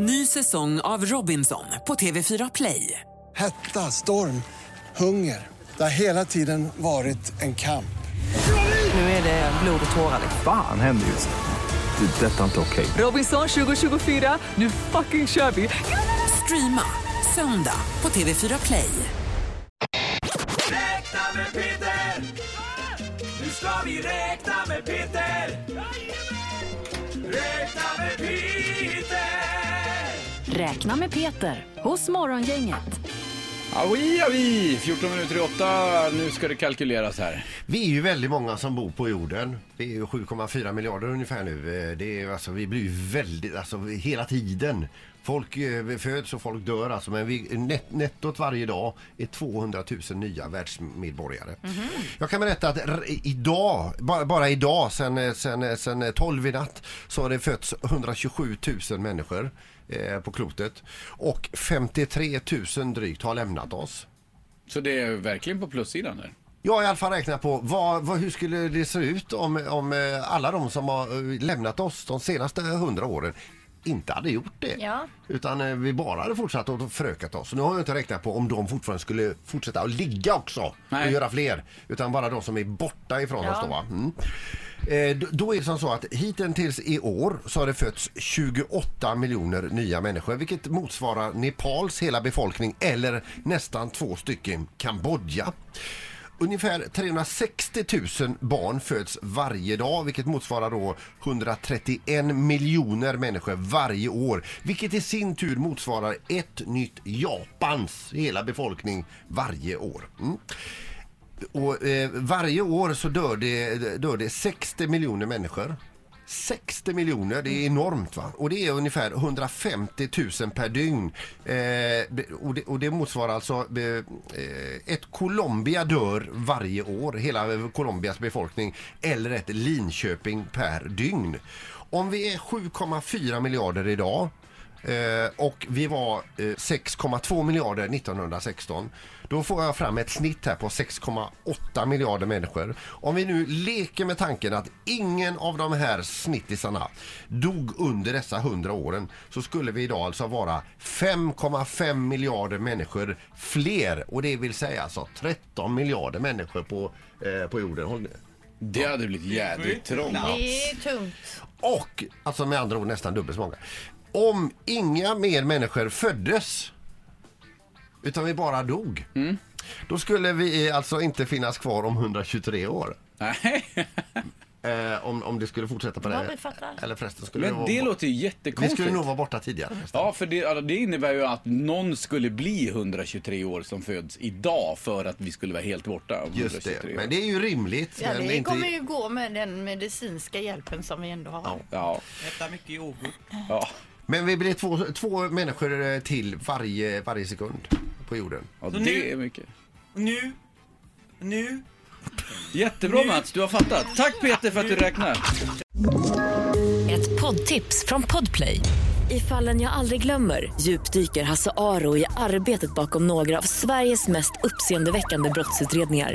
Ny säsong av Robinson på TV4 Play. Hetta, storm, hunger. Det har hela tiden varit en kamp. Nu är det blod och tårar. Fan händer just nu. Det. är Detta är inte okej. Robinson 2024, nu fucking kör vi! Streama söndag på TV4 Play. Räkna med Peter! Nu ska vi räkna med Peter! Räkna med Peter! Räkna med Peter hos Morgongänget. Awi, awi! 14 minuter i 8. Nu ska det kalkyleras här. Vi är ju väldigt många som bor på jorden. Vi är ju 7,4 miljarder ungefär nu. Eh, Det är, alltså, vi blir ju väldigt, alltså hela tiden. Folk eh, föds och folk dör alltså, men vi, net, nettot varje dag är 200 000 nya världsmedborgare. Jag kan berätta att idag, bara, bara idag, sen, eh, sen, sen 12 i natt, så har det fötts 127 000 människor eh, på klotet. Och 53 000 drygt har lämnat oss. Så det är verkligen på plussidan där. Jag har i alla fall räknat på vad, vad, hur skulle det se ut om, om eh, alla de som har eh, lämnat oss de senaste hundra åren inte hade gjort det. Ja. Utan eh, vi bara hade fortsatt och förökat oss. Nu har jag inte räknat på om de fortfarande skulle fortsätta att ligga också Nej. och göra fler. Utan bara de som är borta ifrån Ja. oss då va? Mm. Eh, då är det som så att hittills i år så har det fötts 28 miljoner nya människor vilket motsvarar Nepals hela befolkning eller nästan två stycken Kambodja. Ungefär 360 000 barn föds varje dag vilket motsvarar då 131 miljoner människor varje år vilket i sin tur motsvarar ett nytt Japans hela befolkning varje år. Mm. Och, eh, varje år så dör det, dör det 60 miljoner människor. 60 miljoner, det är enormt va? Och det är ungefär 150 000 per dygn. Eh, och, det, och det motsvarar alltså eh, ett Colombia dör varje år, hela Colombias befolkning, eller ett Linköping per dygn. Om vi är 7,4 miljarder idag Eh, och vi var eh, 6,2 miljarder 1916. Då får jag fram ett snitt här på 6,8 miljarder människor. Om vi nu leker med tanken att ingen av de här snittisarna dog under dessa 100 åren så skulle vi idag alltså vara 5,5 miljarder människor fler. Och det vill säga alltså 13 miljarder människor på, eh, på jorden. Håll- Det hade blivit jädrigt trångt. Det är tungt. Och, alltså med andra ord nästan dubbelt så många. Om inga mer människor föddes, utan vi bara dog, då skulle vi alltså inte finnas kvar om 123 år. Nej, Eh, om, om det skulle fortsätta på Ja, det. vi fattar. Eller förresten skulle men vara det låter ju Vi jättekonstigt. skulle nog vara borta tidigare. förresten. Ja, för det, alltså, det innebär ju att någon skulle bli 123 år som föds idag för att vi skulle vara helt borta om Just 123 det, år. men det är ju rimligt. Ja, men det inte... kommer ju gå med den medicinska hjälpen som vi ändå har. Ja, Detta mycket yoghurt. ja. Men vi blir två, två människor eh, till varje, varje sekund på jorden. ja Så det nu- är mycket. Nu. Nu. Jättebra Mats, du har fattat. Tack Peter för att du räknar. Ett poddtips från Podplay. I fallen jag aldrig glömmer djupdyker Hasse Aro i arbetet bakom några av Sveriges mest uppseendeväckande brottsutredningar.